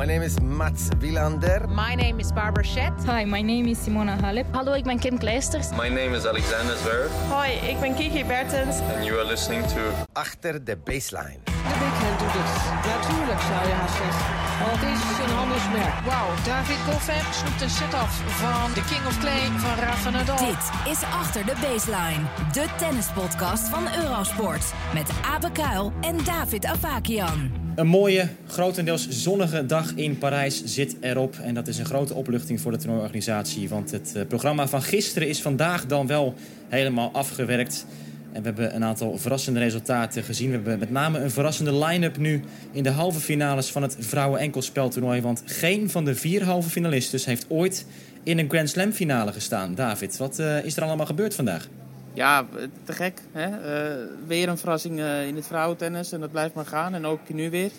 My name is Mats Wilander. My name is Barbara Schett. Hi, my name is Simona Halep. Hallo, ik ben Kim Kleisters. My name is Alexander Zverev. Hoi, ik ben Kiki Bertens. And you are listening to... Achter de baseline. De backhand doet het. Natuurlijk zou je haast zeggen. Want het is een handelsmerk. Wauw, David Goffin snoept een set af van de King of Clay van Rafa Nadal. Dit is Achter de Baseline. De tennispodcast van Eurosport. Met Abe Kuil en David Avakian. Een mooie, grotendeels zonnige dag in Parijs zit erop. En dat is een grote opluchting voor de toernooiorganisatie. Want het eh, programma van gisteren is vandaag dan wel helemaal afgewerkt. En we hebben een aantal verrassende resultaten gezien. We hebben met name een verrassende line-up nu in de halve finales van het vrouwen-enkelspeltoernooi. Want geen van de vier halve finalisten heeft ooit in een Grand Slam finale gestaan. David, wat uh, is er allemaal gebeurd vandaag? Ja, te gek. Hè? Uh, weer een verrassing uh, in het vrouwentennis en dat blijft maar gaan. En ook nu weer.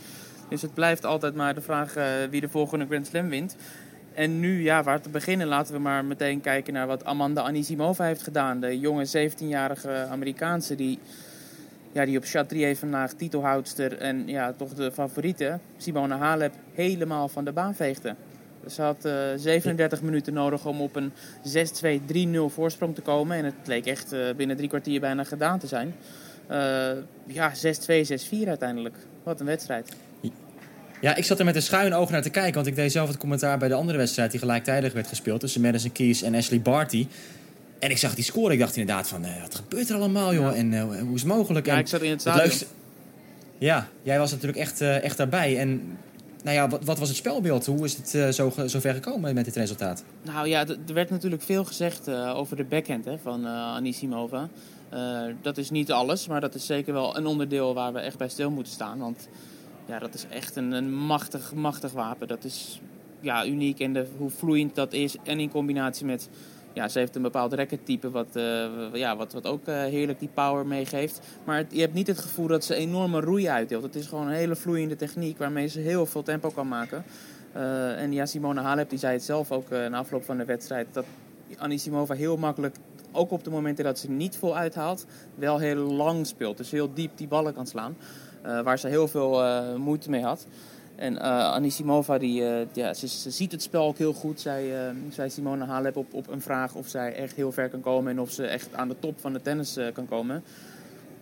Dus het blijft altijd maar de vraag wie de volgende Grand Slam wint. En nu, ja, waar te beginnen, laten we maar meteen kijken naar wat Amanda Anisimova heeft gedaan. De jonge 17-jarige Amerikaanse die, ja, die op Chatrier vandaag titelhoudster en ja, toch de favoriete, Simone Halep, helemaal van de baan veegde. Ze had uh, 37 minuten nodig om op een 6-2-3-0 voorsprong te komen. En het leek echt uh, binnen drie kwartier bijna gedaan te zijn. Uh, ja, 6-2, 6-4 uiteindelijk. Wat een wedstrijd. Ja, ik zat er met een schuin oog naar te kijken. Want ik deed zelf het commentaar bij de andere wedstrijd die gelijktijdig werd gespeeld. Tussen Madison Keys en Ashley Barty. En ik zag die score. Ik dacht inderdaad van, wat gebeurt er allemaal, joh? Ja. En hoe is het mogelijk? Ja, en ik zat in het stadion. leukste... Ja, jij was natuurlijk echt, echt daarbij. En nou ja, wat, wat, was het spelbeeld? Hoe is het uh, zo, ver gekomen met dit resultaat? Nou ja, er werd natuurlijk veel gezegd uh, over de backhand hè, van uh, Anisimova. dat is niet alles, maar dat is zeker wel een onderdeel waar we echt bij stil moeten staan. Want ja, dat is echt een, een machtig, machtig wapen. Dat is ja, uniek en de, hoe vloeiend dat is. En in combinatie met ja, ze heeft een bepaald rackettype wat, uh, ja, wat, wat ook uh, heerlijk die power meegeeft. Maar je hebt niet het gevoel dat ze enorme roei uitdeelt. Het is gewoon een hele vloeiende techniek waarmee ze heel veel tempo kan maken. Uh, en ja, Simone Halep die zei het zelf ook na afloop van de wedstrijd... dat Anisimova heel makkelijk, ook op de momenten dat ze niet vol uithaalt... wel heel lang speelt. Dus heel diep die ballen kan slaan. waar ze heel veel moeite mee had. En uh, Anisimova, die, uh, ja, ze, ze, ziet het spel ook heel goed. Zij, uh, zei Simone Halep op, op een vraag of zij echt heel ver kan komen en of ze echt aan de top van de tennis kan komen.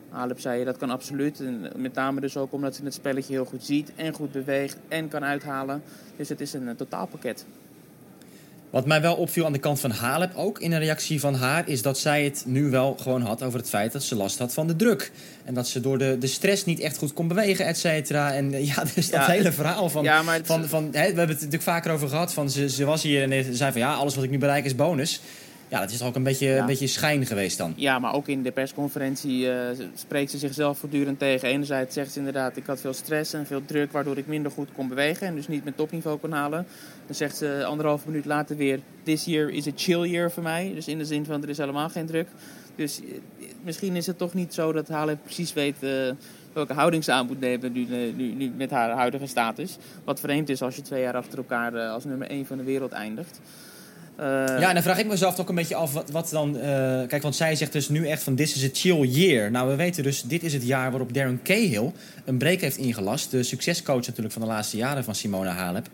Halep zei dat kan absoluut. Met name dus ook omdat ze het spelletje heel goed ziet en goed beweegt en kan uithalen. Dus het is een totaalpakket. Wat mij wel opviel aan de kant van Halep ook in een reactie van haar... is dat zij het nu wel gewoon had over het feit dat ze last had van de druk. En dat ze door de, de stress niet echt goed kon bewegen, et cetera. En ja, dus dat ja, hele verhaal van... Ja, van, van, hè, we hebben het natuurlijk vaker over gehad. Van, ze, ze was hier en ze zei van ja, alles wat ik nu bereik is bonus. Ja, dat is toch ook een beetje, ja. een beetje schijn geweest dan. Ja, maar ook in de persconferentie uh, spreekt ze zichzelf voortdurend tegen. Enerzijds zegt ze inderdaad, ik had veel stress en veel druk... waardoor ik minder goed kon bewegen en dus niet mijn topniveau kon halen. Dan zegt ze anderhalf minuut later weer... This year is a chill year voor mij. Dus in de zin van, er is helemaal geen druk. Dus misschien is het toch niet zo dat Halep precies weet... Uh, welke houding ze aan moet nemen nu, nu, nu, met haar huidige status. Wat vreemd is als je twee jaar achter elkaar uh, als nummer 1 van de wereld eindigt. Uh, ja, en dan vraag ik mezelf ook een beetje af wat, wat dan... Uh, kijk, want zij zegt dus nu echt van this is a chill year. Nou, we weten dus, dit is het jaar waarop Darren Cahill een break heeft ingelast. De succescoach natuurlijk van de laatste jaren van Simona Halep.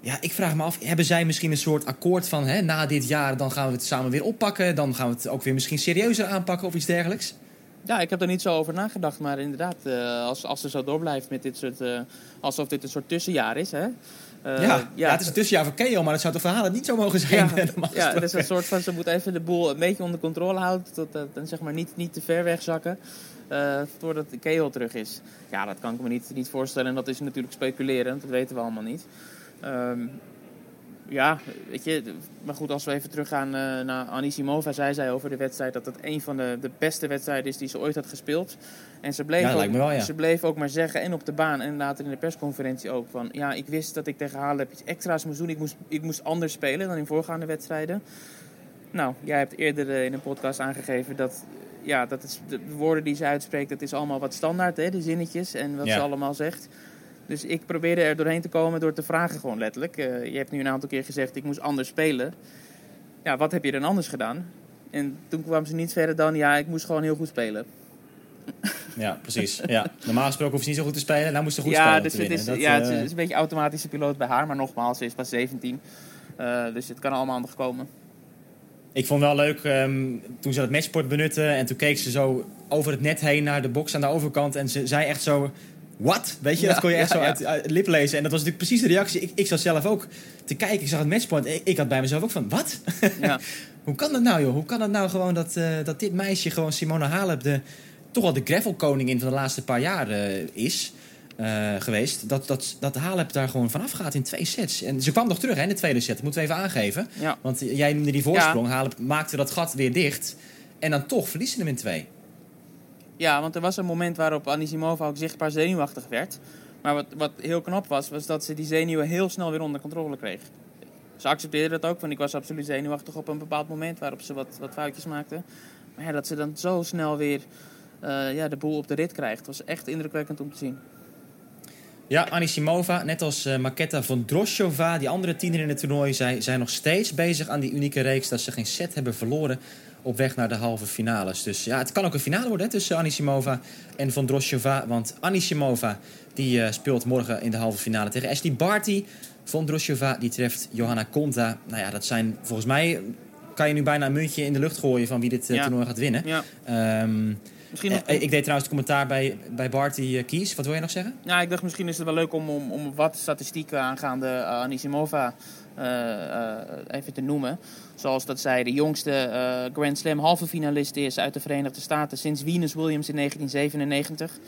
Ja, ik vraag me af, hebben zij misschien een soort akkoord van... Hè, na dit jaar, dan gaan we het samen weer oppakken. Dan gaan we het ook weer misschien serieuzer aanpakken of iets dergelijks? Ja, ik heb er niet zo over nagedacht. Maar inderdaad, uh, als, als ze zo doorblijft met dit soort... alsof dit een soort tussenjaar is, hè... Uh, ja, ja, het is een tussenjaar voor Keo, maar dat zou toch verhalen niet zo mogen zijn? Ja, ja het is een soort van, ze moet even de boel een beetje onder controle houden, tot, en zeg maar niet, niet te ver wegzakken, uh, voordat Keo terug is. Ja, dat kan ik me niet, niet voorstellen en dat is natuurlijk speculeren, dat weten we allemaal niet. Um, ja, weet je, maar goed, als we even teruggaan uh, naar Anisimova, zei zij over de wedstrijd dat het een van de, de beste wedstrijden is die ze ooit had gespeeld. En ze bleef, ja, ook, wel, ja. ze bleef ook maar zeggen, en op de baan en later in de persconferentie ook, van ja, ik wist dat ik tegen Halep iets extra's moest doen. Ik moest, ik moest anders spelen dan in voorgaande wedstrijden. Nou, jij hebt eerder uh, in een podcast aangegeven dat, ja, dat is de woorden die ze uitspreekt, dat is allemaal wat standaard, hè, de zinnetjes en wat ja. ze allemaal zegt. Dus ik probeerde er doorheen te komen door te vragen gewoon letterlijk. Uh, je hebt nu een aantal keer gezegd, ik moest anders spelen. Ja, wat heb je dan anders gedaan? En toen kwam ze niet verder dan, ja, ik moest gewoon heel goed spelen. Ja, precies. Ja. Normaal gesproken hoeft ze niet zo goed te spelen. Nou moest ze goed ja, spelen dus het winnen. is, Dat, ja, het eh, is een beetje automatische piloot bij haar. Maar nogmaals, ze is pas 17. Eh, dus het kan allemaal nog komen. Ik vond wel leuk ehm, toen ze dat matchsport benutte. En toen keek ze zo over het net heen naar de box aan de overkant. En ze zei echt zo... Wat? Weet je, Ja, dat kon je echt ja, zo ja. uit, het lip lezen. En dat was natuurlijk precies de reactie. Ik, ik zat zelf ook te kijken. Ik zag het matchpoint. Ik, ik had bij mezelf ook van, wat? Ja. Hoe kan dat nou, joh? Hoe kan dat nou gewoon dat, eh, dat dit meisje gewoon Simone Halep... De, toch wel de gravelkoningin van de laatste paar jaar eh, is eh, geweest. Dat, dat, dat Halep daar gewoon vanaf gaat in twee sets. En ze kwam nog terug hè, in de tweede set. Dat moeten we even aangeven. Ja. Want jij noemde die voorsprong. Halep maakte dat gat weer dicht. En dan toch verliezen hem in twee. Ja, want er was een moment waarop Anisimova ook zichtbaar zenuwachtig werd. Maar wat, wat heel knap was, was dat ze die zenuwen heel snel weer onder controle kreeg. Ze accepteerde dat ook, want ik was absoluut zenuwachtig op een bepaald moment waarop ze wat, wat foutjes maakte. Maar dat ze dan zo snel weer eh, ja, de boel op de rit krijgt, was echt indrukwekkend om te zien. Ja, Anisimova, net als uh, Maketa von Droshova, die andere tiener in het toernooi, zij zijn nog steeds bezig aan die unieke reeks dat ze geen set hebben verloren op weg naar de halve finales. Dus ja, het kan ook een finale worden hè, tussen Anisimova en von Droshova. Want Anisimova die, uh, speelt morgen in de halve finale tegen Ashley Barty. Von Droshova die treft Johanna Konta. Nou ja, dat zijn volgens mij... kan je nu bijna een muntje in de lucht gooien van wie dit uh, Ja. toernooi gaat winnen. Ja. Ehm, Misschien nog, eh, ik deed trouwens het commentaar bij, bij Barty uh, Kies. Wat wil je nog zeggen? ja, ik dacht misschien is het wel leuk om, om, om wat statistieken aangaande Anisimova even te noemen. Zoals dat zij de jongste uh, Grand Slam halve finalist is uit de Verenigde Staten sinds Venus Williams in 1997.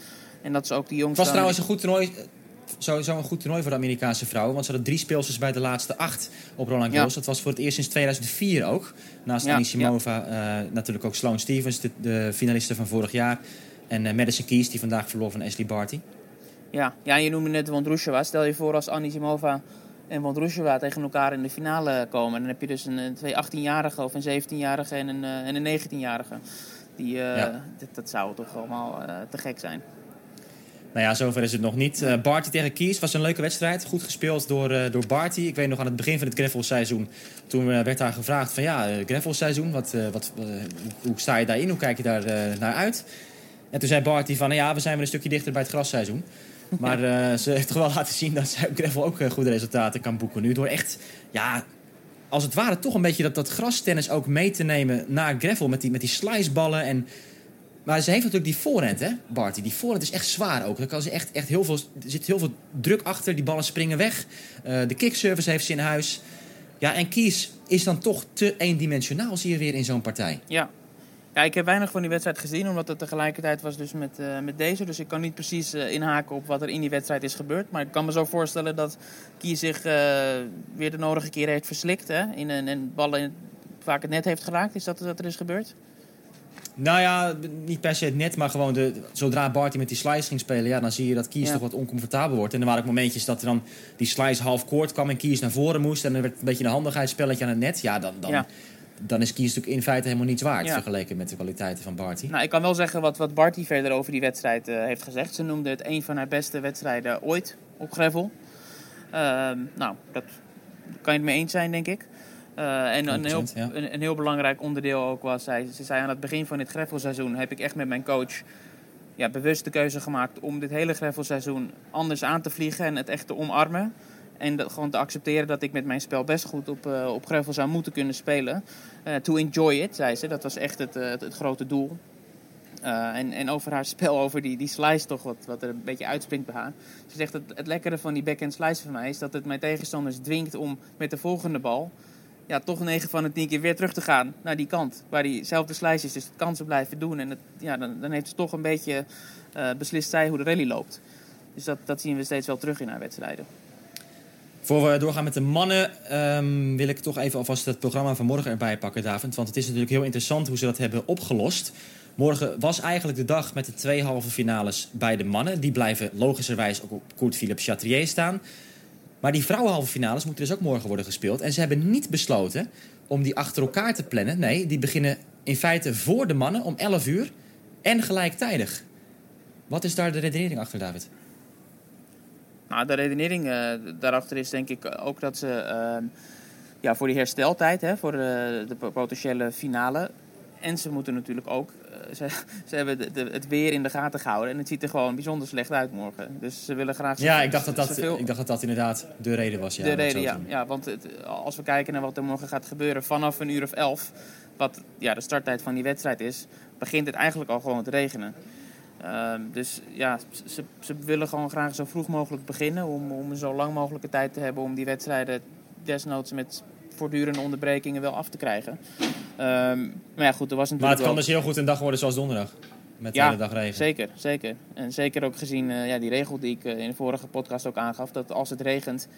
En dat is ook de Het jongste. was trouwens een goed toernooi. Sowieso een goed toernooi voor de Amerikaanse vrouwen. Want ze hadden drie speelsters bij de laatste acht op Roland Garros. Ja. Dat was voor het eerst sinds 2004 ook. Naast Ja, Anisimova uh, natuurlijk ook Sloane Stevens, de, de finaliste van vorig jaar. En uh, Madison Keys, die vandaag verloor van Ashley Barty. Ja, ja je noemde net Wondrushova. Stel je voor als Anisimova en Wondrushova tegen elkaar in de finale komen. Dan heb je dus een, een twee 18-jarige of een 17-jarige en een, en een 19-jarige. Die, uh, dat, dat, zou toch allemaal te gek zijn. Nou ja, zover is het nog niet. Uh, Barty tegen Kies was een leuke wedstrijd. Goed gespeeld door, uh, door Barty. Ik weet nog aan het begin van het gravelseizoen. Toen uh, werd daar gevraagd van ja, gravelseizoen. Wat, wat, hoe, sta je daarin? Hoe kijk je daar naar uit? En toen zei Barty van ja, we zijn weer een stukje dichter bij het grasseizoen. Maar ze heeft toch wel laten zien dat zij op gravel ook goede resultaten kan boeken nu. Door echt, ja, als het ware toch een beetje dat, dat grastennis ook mee te nemen naar gravel. Met die, met die sliceballen en... Maar ze heeft natuurlijk die voorhand, hè, Barty. Die voorhand is echt zwaar ook. Daar kan ze echt, echt heel veel, er zit heel veel druk achter. Die ballen springen weg. Uh, de kickservice heeft ze in huis. Ja, en Kies is dan toch te eendimensionaal, zie je weer in zo'n partij. Ja. ja, ik heb weinig van die wedstrijd gezien, omdat het tegelijkertijd was dus met, uh, met deze. Dus ik kan niet precies uh, inhaken op wat er in die wedstrijd is gebeurd. Maar ik kan me zo voorstellen dat Kies zich weer de nodige keer heeft verslikt. Hè, in een, en ballen vaak het net heeft geraakt. Is dat wat er is gebeurd? Nou ja, niet per se het net, maar gewoon de, zodra Barty met die slice ging spelen, ja, dan zie je dat Kies ja. toch wat oncomfortabel wordt. En er waren ook momentjes dat er dan die slice half koord kwam en Kies naar voren moest. En dan werd een beetje een handigheidsspelletje aan het net. Ja, dan, dan, ja. dan is Kies natuurlijk in feite helemaal niets waard vergeleken met de kwaliteiten van Barty. Nou, ik kan wel zeggen wat, wat Barty verder over die wedstrijd uh, heeft gezegd. Ze noemde het een van haar beste wedstrijden ooit op gravel. Uh, nou, dat kan je het mee eens zijn, denk ik. Uh, en een heel, ja. een, een, heel belangrijk onderdeel ook was, zij, ze zei aan het begin van dit greffelseizoen heb ik echt met mijn coach ja, bewust de keuze gemaakt om dit hele greffelseizoen anders aan te vliegen en het echt te omarmen. En dat, gewoon te accepteren dat ik met mijn spel best goed op, uh, op greffel zou moeten kunnen spelen. Uh, to enjoy it, zei ze. Dat was echt het, het, het grote doel. Uh, en, en over haar spel, over die, die slice toch, wat, wat er een beetje uitspringt bij haar. Ze zegt, het, het lekkere van die backhand slice van mij is dat het mijn tegenstanders dwingt om met de volgende bal ja, toch 9 van de 10 keer weer terug te gaan naar die kant. Waar diezelfde slice is, dus het kan ze blijven doen. En het, ja, dan, dan heeft ze toch een beetje uh, beslist zij hoe de rally loopt. Dus dat, dat zien we steeds wel terug in haar wedstrijden. Voor we doorgaan met de mannen, um, wil ik toch even alvast het programma van morgen erbij pakken, David. Want het is natuurlijk heel interessant hoe ze dat hebben opgelost. Morgen was eigenlijk de dag met de twee halve finales bij de mannen. Die blijven logischerwijs ook op Koert Philippe Chatrier staan. Maar die vrouwenhalve finales moeten dus ook morgen worden gespeeld. En ze hebben niet besloten om die achter elkaar te plannen. Nee, die beginnen in feite voor de mannen om 11 uur en gelijktijdig. Wat is daar de redenering achter, David? Nou, de redenering uh, daarachter is denk ik ook dat ze uh, ja, voor die hersteltijd, hè, voor de, de potentiële finale. En ze moeten natuurlijk ook ze, ze hebben de, de- het weer in de gaten gehouden. En het ziet er gewoon bijzonder slecht uit morgen. Dus ze willen graag... Ja, ik dacht dat dat, zoveel- ik dacht dat, dat inderdaad de reden was. Ja, de reden, ja. ja. Want het, als we kijken naar wat er morgen gaat gebeuren vanaf een uur of elf, wat ja, de starttijd van die wedstrijd is, begint het eigenlijk al gewoon te regenen. Ehm, dus ja, ze, ze willen gewoon graag zo vroeg mogelijk beginnen om, om een zo lang mogelijke tijd te hebben om die wedstrijden desnoods met voortdurende onderbrekingen wel af te krijgen. Ehm, maar ja, goed, er was natuurlijk Maar het kan wel- dus heel goed een dag worden zoals donderdag. Met de Ja, hele dag regen. Zeker, zeker. En zeker ook gezien eh, ja, die regel die ik eh, in de vorige podcast ook aangaf. Dat als het regent,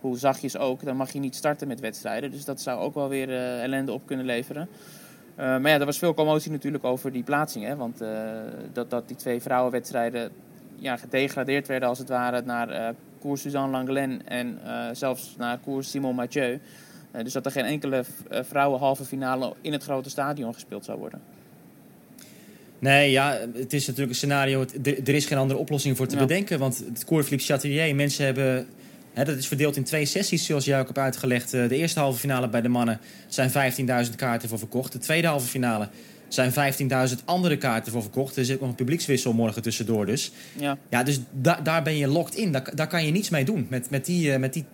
hoe zachtjes ook, dan mag je niet starten met wedstrijden. Dus dat zou ook wel weer eh, ellende op kunnen leveren. Maar ja, er was veel commotie natuurlijk over die plaatsing. Hè? Want dat, dat die twee vrouwenwedstrijden ja, gedegradeerd werden als het ware naar koers Suzanne Langlen en zelfs naar koers Simon Mathieu. Eh, dus dat er geen enkele uh, vrouwenhalve finale in het grote stadion gespeeld zou worden. Nee, ja, het is natuurlijk een scenario. Er, is geen andere oplossing voor te Ja. bedenken. Want het Cours Philippe Chatrier, mensen hebben. Hè, dat is verdeeld in twee sessies, zoals jij ook hebt uitgelegd. Eh, De eerste halve finale bij de mannen zijn 15.000 kaarten voor verkocht. De tweede halve finale zijn 15.000 andere kaarten voor verkocht. Er zit ook nog een publiekswissel morgen tussendoor. Dus, Ja. ja, dus da- daar ben je locked in. Daar, daar kan je niets mee doen met, met, die, eh, met die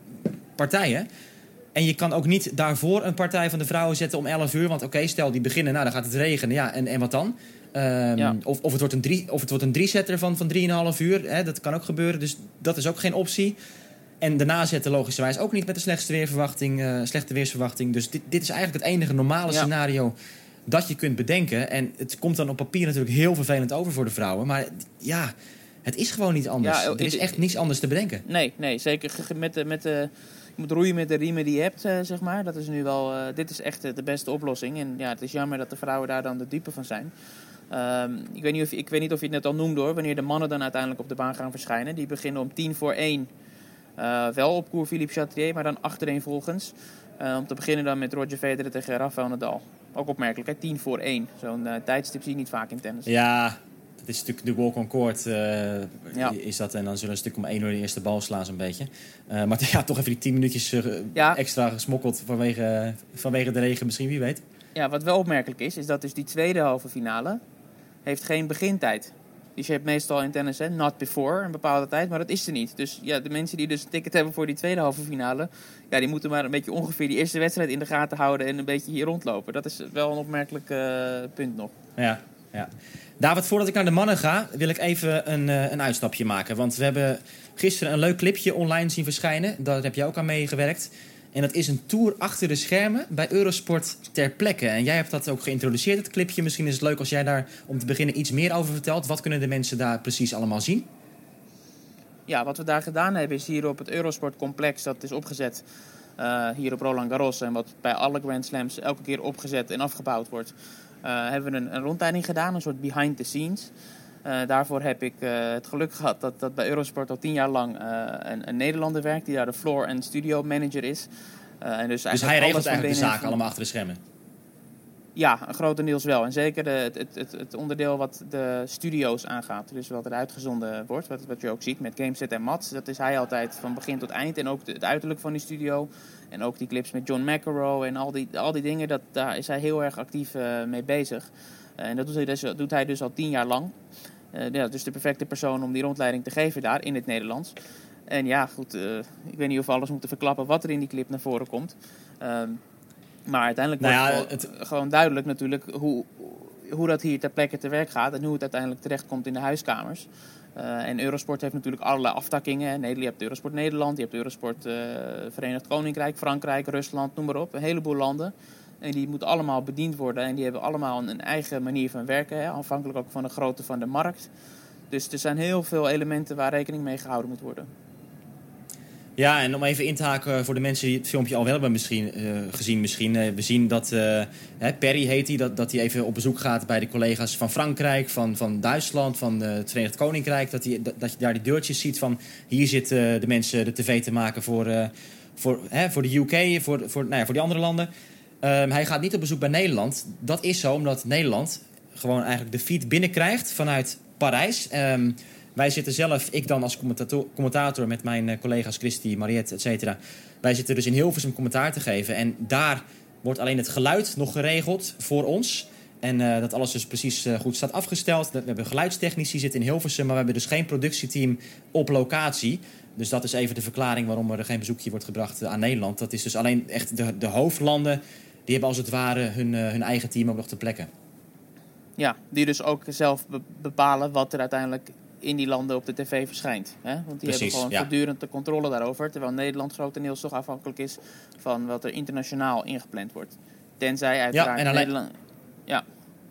partijen. En je kan ook niet daarvoor een partij van de vrouwen zetten om 11 uur. Want oké, stel die beginnen, nou dan gaat het regenen. Ja, en, en wat dan? Ehm, Ja. of, of het wordt een drie, of het wordt een drie-setter van, van 3,5 uur. Hè, dat kan ook gebeuren. Dus dat is ook geen optie. En daarna zetten logischerwijs ook niet met de slechtste weerverwachting, eh, slechte weersverwachting. Dus dit, dit is eigenlijk het enige normale Ja. scenario dat je kunt bedenken. En het komt dan op papier natuurlijk heel vervelend over voor de vrouwen. Maar ja, het is gewoon niet anders. Ja, er is echt niets anders te bedenken. Nee, nee zeker met de, met de, moet roeien met de riemen die je hebt, eh, zeg maar. Dat is nu wel, eh, dit is echt eh, de beste oplossing. En ja, het is jammer dat de vrouwen daar dan de dupe van zijn. Ehm, ik, weet niet of, ik weet niet of je het net al noemde hoor, wanneer de mannen dan uiteindelijk op de baan gaan verschijnen. Die beginnen om tien voor één. Wel op Cours Philippe Chatrier, maar dan achtereenvolgens. Eh om te beginnen dan met Roger Federer tegen Rafael Nadal. Ook opmerkelijk, hè? tien voor één. Zo'n tijdstip zie je niet vaak in tennis. Ja, het is natuurlijk de walk on court. Ja. Is dat, en dan zullen een stuk om één uur de eerste bal slaan zo'n beetje. Eh, maar ja, toch even die tien minuutjes eh, Ja. extra gesmokkeld vanwege, vanwege de regen misschien, wie weet. Ja, wat wel opmerkelijk is, is dat dus die tweede halve finale heeft geen begintijd. Dus je hebt meestal in tennis, hè, not before, een bepaalde tijd, maar dat is er niet. Dus ja, de mensen die dus een ticket hebben voor die tweede halve finale, ja, die moeten maar een beetje ongeveer die eerste wedstrijd in de gaten houden en een beetje hier rondlopen. Dat is wel een opmerkelijk eh, punt nog. Ja, ja. David, voordat ik naar de mannen ga, wil ik even een, eh, een uitstapje maken. Want we hebben gisteren een leuk clipje online zien verschijnen. Daar heb jij ook aan meegewerkt. En dat is een tour achter de schermen bij Eurosport ter plekke. En jij hebt dat ook geïntroduceerd, het clipje. Misschien is het leuk als jij daar om te beginnen iets meer over vertelt. Wat kunnen de mensen daar precies allemaal zien? Ja, wat we daar gedaan hebben is hier op het Eurosport complex, dat is opgezet eh, hier op Roland Garros. En wat bij alle Grand Slams elke keer opgezet en afgebouwd wordt. Eh, hebben we een, een rondleiding gedaan, een soort behind the scenes. Eh, daarvoor heb ik eh, het geluk gehad dat, dat bij Eurosport al tien jaar lang een, een Nederlander werkt die daar de floor- en studio manager is. En dus, Dus hij regelt eigenlijk de zaken allemaal achter de schermen. Ja, grotendeels wel. En zeker de, het, het, het, onderdeel wat de studio's aangaat. Dus wat er uitgezonden wordt, wat, wat je ook ziet met Gameset en Mats. Dat is hij altijd van begin tot eind. En ook het uiterlijk van die studio. En ook die clips met John McEnroe en al die, al die dingen. Dat, daar is hij heel erg actief eh, mee bezig. Eh, en dat doet hij, dus, doet hij dus al tien jaar lang. Eh, ja, dus de perfecte persoon om die rondleiding te geven daar in het Nederlands. En ja, goed, eh, ik weet niet of we alles moeten verklappen wat er in die clip naar voren komt. Ehm, maar uiteindelijk Nou wordt ja, het gewoon- gewoon duidelijk natuurlijk hoe, hoe dat hier ter plekke te werk gaat. En hoe het uiteindelijk terechtkomt in de huiskamers. Eh, en Eurosport heeft natuurlijk allerlei aftakkingen. Je hebt Eurosport Nederland, je hebt Eurosport eh, Verenigd Koninkrijk, Frankrijk, Rusland, noem maar op. Een heleboel landen. En die moeten allemaal bediend worden. En die hebben allemaal een, een eigen manier van werken. Hè, afhankelijk ook van de grootte van de markt. Dus er zijn heel veel elementen waar rekening mee gehouden moet worden. Ja, en om even in te haken voor de mensen die het filmpje al wel hebben misschien, eh, gezien. Misschien. Eh, we zien dat eh, Perry heet hij, dat, dat hij even op bezoek gaat bij de collega's van Frankrijk, van, van Duitsland, van het Verenigd Koninkrijk. Dat, hij, dat, je daar die deurtjes ziet van hier zitten de mensen de tv te maken voor, voor, voor de UK, voor, voor, nou ja, voor die andere landen. Ehm, hij gaat niet op bezoek bij Nederland. Dat is zo omdat Nederland gewoon eigenlijk de feed binnenkrijgt vanuit Parijs. Wij zitten zelf, ik dan als commentator, commentator met mijn eh, collega's Christy, Mariette, et cetera. Wij zitten dus in Hilversum commentaar te geven. En daar wordt alleen het geluid nog geregeld voor ons. En eh, dat alles dus precies eh, goed staat afgesteld. We hebben geluidstechnici zitten in Hilversum, maar we hebben dus geen productieteam op locatie. Dus dat is even de verklaring waarom er geen bezoekje wordt gebracht aan Nederland. Dat is dus alleen echt de, de hoofdlanden, die hebben als het ware hun, hun eigen team ook nog te plekken. Ja, die dus ook zelf be- bepalen wat er uiteindelijk in die landen op de tv verschijnt. Hè? Want die Precies, hebben gewoon ja. voortdurend de controle daarover. Terwijl Nederland grotendeels toch afhankelijk is van wat er internationaal ingepland wordt. Tenzij uiteraard en alleen- Nederland... Ja,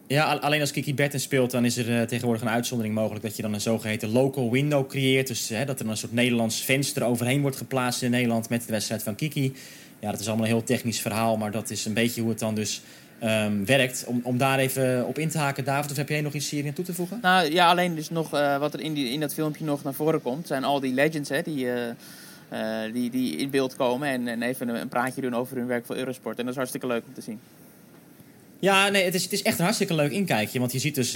Ja, al- alleen als Kiki Bertens speelt, dan is er eh, tegenwoordig een uitzondering mogelijk dat je dan een zogeheten local window creëert. Dus hè, dat er een soort Nederlands venster overheen wordt geplaatst in Nederland met de wedstrijd van Kiki. Ja, dat is allemaal een heel technisch verhaal, maar dat is een beetje hoe het dan dus ehm, werkt. Om, om daar even op in te haken, David, of heb jij nog iets hier aan toe te voegen? Nou ja, alleen dus nog eh, wat er in, die, in dat filmpje nog naar voren komt, zijn al die legends hè, die, eh, eh, die, die in beeld komen en, en even een, een praatje doen over hun werk voor Eurosport. En dat is hartstikke leuk om te zien. Ja, nee, het is, het is echt een hartstikke leuk inkijkje. Want je ziet dus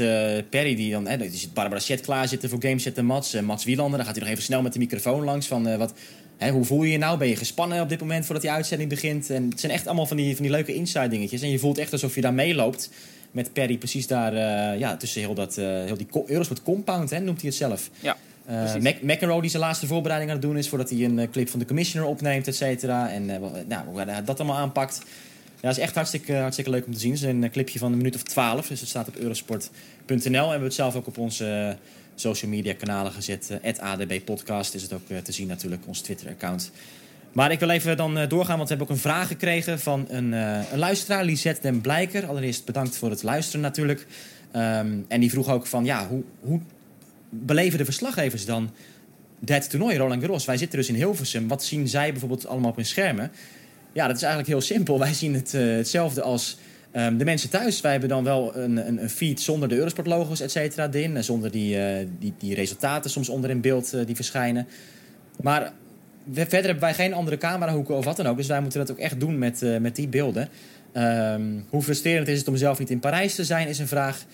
Perry, die dan, hè, je ziet Barbara Chet klaarzitten voor Gameset en Mats. eh, Mats Wielander, dan gaat hij nog even snel met de microfoon langs. Van, wat, hè, hoe voel je je nou? Ben je gespannen op dit moment voordat die uitzending begint? En het zijn echt allemaal van die, van die leuke inside dingetjes. En je voelt echt alsof je daar meeloopt met Perry precies daar eh, ja, tussen heel, dat, eh, heel die Eurosport compound, hè, noemt hij het zelf. Ja, precies. Mac- McEnroe die zijn laatste voorbereiding aan het doen is voordat hij een clip van de commissioner opneemt, et cetera. En nou, hoe hij dat allemaal aanpakt. Ja, dat is echt hartstikke, hartstikke leuk om te zien. Het is een clipje van een minuut of twaalf, dus het staat op eurosport.nl. En we hebben het zelf ook op onze social media kanalen gezet. Het ADB Podcast is het ook eh, te zien natuurlijk, ons Twitter-account. Maar ik wil even dan eh, doorgaan, want we hebben ook een vraag gekregen van een, eh, een luisteraar, Lisette den Blijker. Allereerst bedankt voor het luisteren natuurlijk. Ehm, en die vroeg ook van, ja, hoe, hoe beleven de verslaggevers dan dat toernooi, Roland Garros? Wij zitten dus in Hilversum. Wat zien zij bijvoorbeeld allemaal op hun schermen? Ja, dat is eigenlijk heel simpel. Wij zien het, eh, hetzelfde als ehm, de mensen thuis. Wij hebben dan wel een, een, een feed zonder de Eurosport-logos, et cetera, erin. En zonder die, eh, die, die resultaten soms onder in beeld eh, die verschijnen. Maar we- verder hebben wij geen andere camerahoeken of wat dan ook. Dus wij moeten dat ook echt doen met, eh, met die beelden. Ehm, hoe frustrerend is het om zelf niet in Parijs te zijn, is een vraag.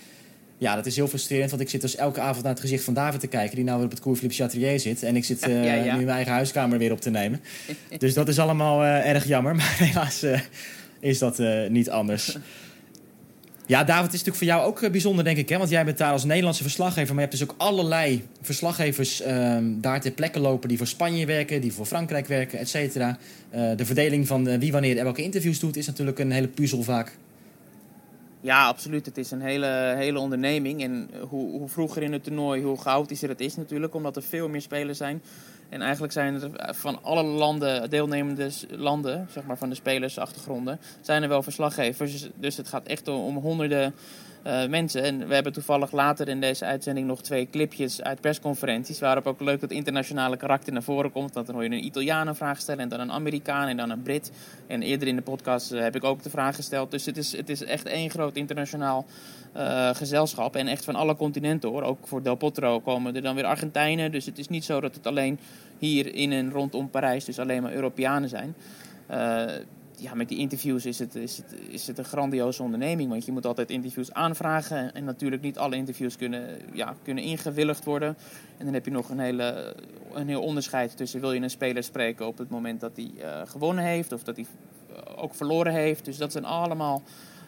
Ja, dat is heel frustrerend, want ik zit dus elke avond naar het gezicht van David te kijken... die nou weer op het Cours Philippe Chatrier zit. En ik zit eh, Ja, ja. nu in mijn eigen huiskamer weer op te nemen. dus dat is allemaal eh, erg jammer. Maar helaas eh, is dat eh, niet anders. Ja, David, het is natuurlijk voor jou ook eh, bijzonder, denk ik. Hè? Want jij bent daar als Nederlandse verslaggever. Maar je hebt dus ook allerlei verslaggevers ehm, daar ter plekke lopen... die voor Spanje werken, die voor Frankrijk werken, et cetera. Eh, de verdeling van wie wanneer en welke interviews doet... is natuurlijk een hele puzzel vaak. Ja, absoluut. Het is een hele, hele onderneming. En hoe, hoe vroeger in het toernooi, hoe chaotischer het is natuurlijk, omdat er veel meer spelers zijn. En eigenlijk zijn er van alle landen, deelnemende landen, zeg maar van de spelersachtergronden, zijn er wel verslaggevers. Dus het gaat echt om honderden eh, mensen. En we hebben toevallig later in deze uitzending nog twee clipjes uit persconferenties, waarop ook leuk dat internationale karakter naar voren komt. Want dan hoor je een Italiaan een vraag stellen en dan een Amerikaan en dan een Brit. En eerder in de podcast eh, heb ik ook de vraag gesteld. Dus het is, het is echt één groot internationaal eh, gezelschap. En echt van alle continenten hoor. Ook voor Del Potro komen er dan weer Argentijnen. Dus het is niet zo dat het alleen hier in en rondom Parijs dus alleen maar Europeanen zijn. Ja, met die interviews is het, is, het, is het een grandioze onderneming. Want je moet altijd interviews aanvragen. En natuurlijk niet alle interviews kunnen, ja, kunnen ingewilligd worden. En dan heb je nog een, hele, een heel onderscheid tussen wil je een speler spreken op het moment dat hij eh, gewonnen heeft. Of dat hij eh, ook verloren heeft. Dus dat zijn allemaal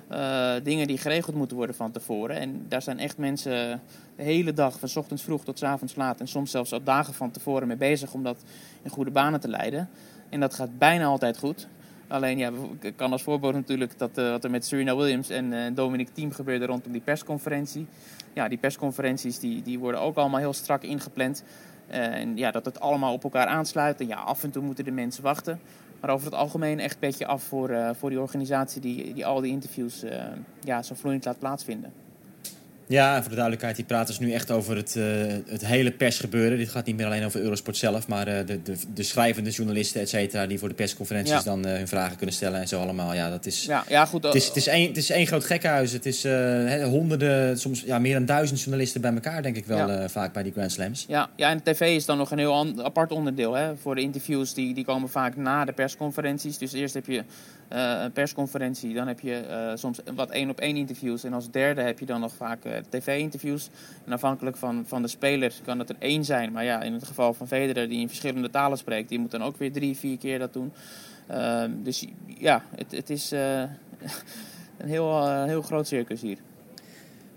eh, dingen die geregeld moeten worden van tevoren. En daar zijn echt mensen de hele dag, van ochtends vroeg tot avonds laat. En soms zelfs al dagen van tevoren mee bezig om dat in goede banen te leiden. En dat gaat bijna altijd goed. Alleen ja, ik kan als voorbeeld natuurlijk dat eh, wat er met Serena Williams en eh, Dominic Thiem gebeurde rondom die persconferentie. Ja, die persconferenties die, die worden ook allemaal heel strak ingepland. Eh, en ja, dat het allemaal op elkaar aansluit. En ja, af en toe moeten de mensen wachten. Maar over het algemeen echt beetje af voor, voor die organisatie die, die al die interviews ja, zo vloeiend laat plaatsvinden. Ja, en voor de duidelijkheid, die praten dus nu echt over het, eh, het hele persgebeuren. Dit gaat niet meer alleen over Eurosport zelf, maar eh, de, de, de schrijvende journalisten, et cetera, die voor de persconferenties Ja. dan eh, hun vragen kunnen stellen en zo allemaal. Ja, dat is, Ja, ja goed. het, is, het, is één, het is één groot gekkenhuis. Het is honderden, soms ja, meer dan duizend journalisten bij elkaar, denk ik wel, Ja. vaak bij die Grand Slams. Ja, ja, en tv is dan nog een heel apart onderdeel. Hè? Voor de interviews, die, die komen vaak na de persconferenties. Dus eerst heb je een persconferentie, dan heb je soms wat één op één interviews. En als derde heb je dan nog vaak tv-interviews. En afhankelijk van, van de speler kan het er één zijn. Maar ja, in het geval van Federer, die in verschillende talen spreekt, die moet dan ook weer drie, vier keer dat doen. Ehm, dus ja, het, het is eh, een heel, eh, heel groot circus hier.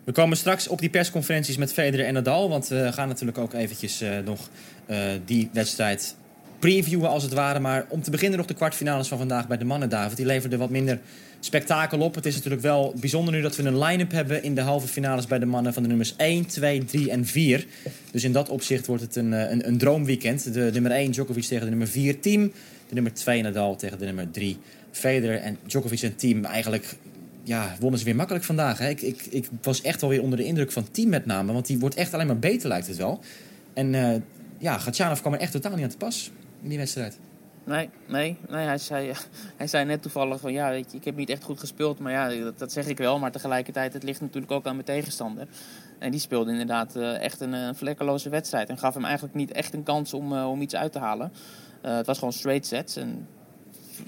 We komen straks op die persconferenties met Federer en Nadal. Want we gaan natuurlijk ook eventjes uh, nog die wedstrijd previewen als het ware. Maar om te beginnen nog de kwartfinales van vandaag bij de mannen, David. Die leverden wat minder spektakel op. Het is natuurlijk wel bijzonder nu dat we een line-up hebben in de halve finales bij de mannen van de nummers 1, 2, 3 en 4. Dus in dat opzicht wordt het een, een, een droomweekend. De nummer 1 Djokovic tegen de nummer 4 team. De nummer 2 Nadal tegen de nummer 3 Federer. En Djokovic en team eigenlijk ja, wonnen ze weer makkelijk vandaag. Hè? Ik, ik, ik was echt wel weer onder de indruk van team met name. Want die wordt echt alleen maar beter lijkt het wel. En uh, ja, Gatjanov kwam er echt totaal niet aan te pas in die wedstrijd. Nee, nee, nee hij, zei, hij zei net toevallig van ja, weet je, ik heb niet echt goed gespeeld. Maar ja, dat, dat, zeg ik wel. Maar tegelijkertijd, het ligt natuurlijk ook aan mijn tegenstander. En die speelde inderdaad uh, echt een, een vlekkeloze wedstrijd. En gaf hem eigenlijk niet echt een kans om, uh, om iets uit te halen. Uh, het was gewoon straight sets. En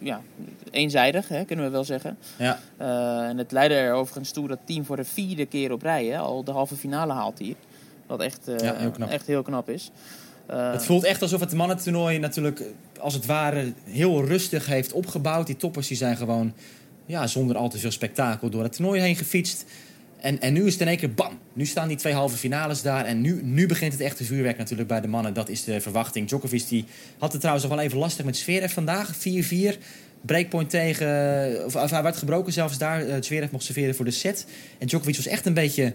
ja, eenzijdig, hè, kunnen we wel zeggen. Ja. Uh, en het leidde er overigens toe dat team voor de vierde keer op rij hè, al de halve finale haalt hier. Wat echt, ja, heel, knap. echt heel knap is. Uh, het voelt echt alsof het mannentoernooi natuurlijk als het ware heel rustig heeft opgebouwd. Die toppers die zijn gewoon ja, zonder al te veel spektakel door het toernooi heen gefietst. En, en nu is het in één keer bam. Nu staan die twee halve finales daar. En nu, nu begint het echte vuurwerk natuurlijk bij de mannen. Dat is de verwachting. Djokovic die had het trouwens nog wel even lastig met Zverev vandaag. 4-4. Breakpoint tegen... Of, of, hij werd gebroken zelfs daar. Zverev mocht serveren voor de set. En Djokovic was echt een beetje...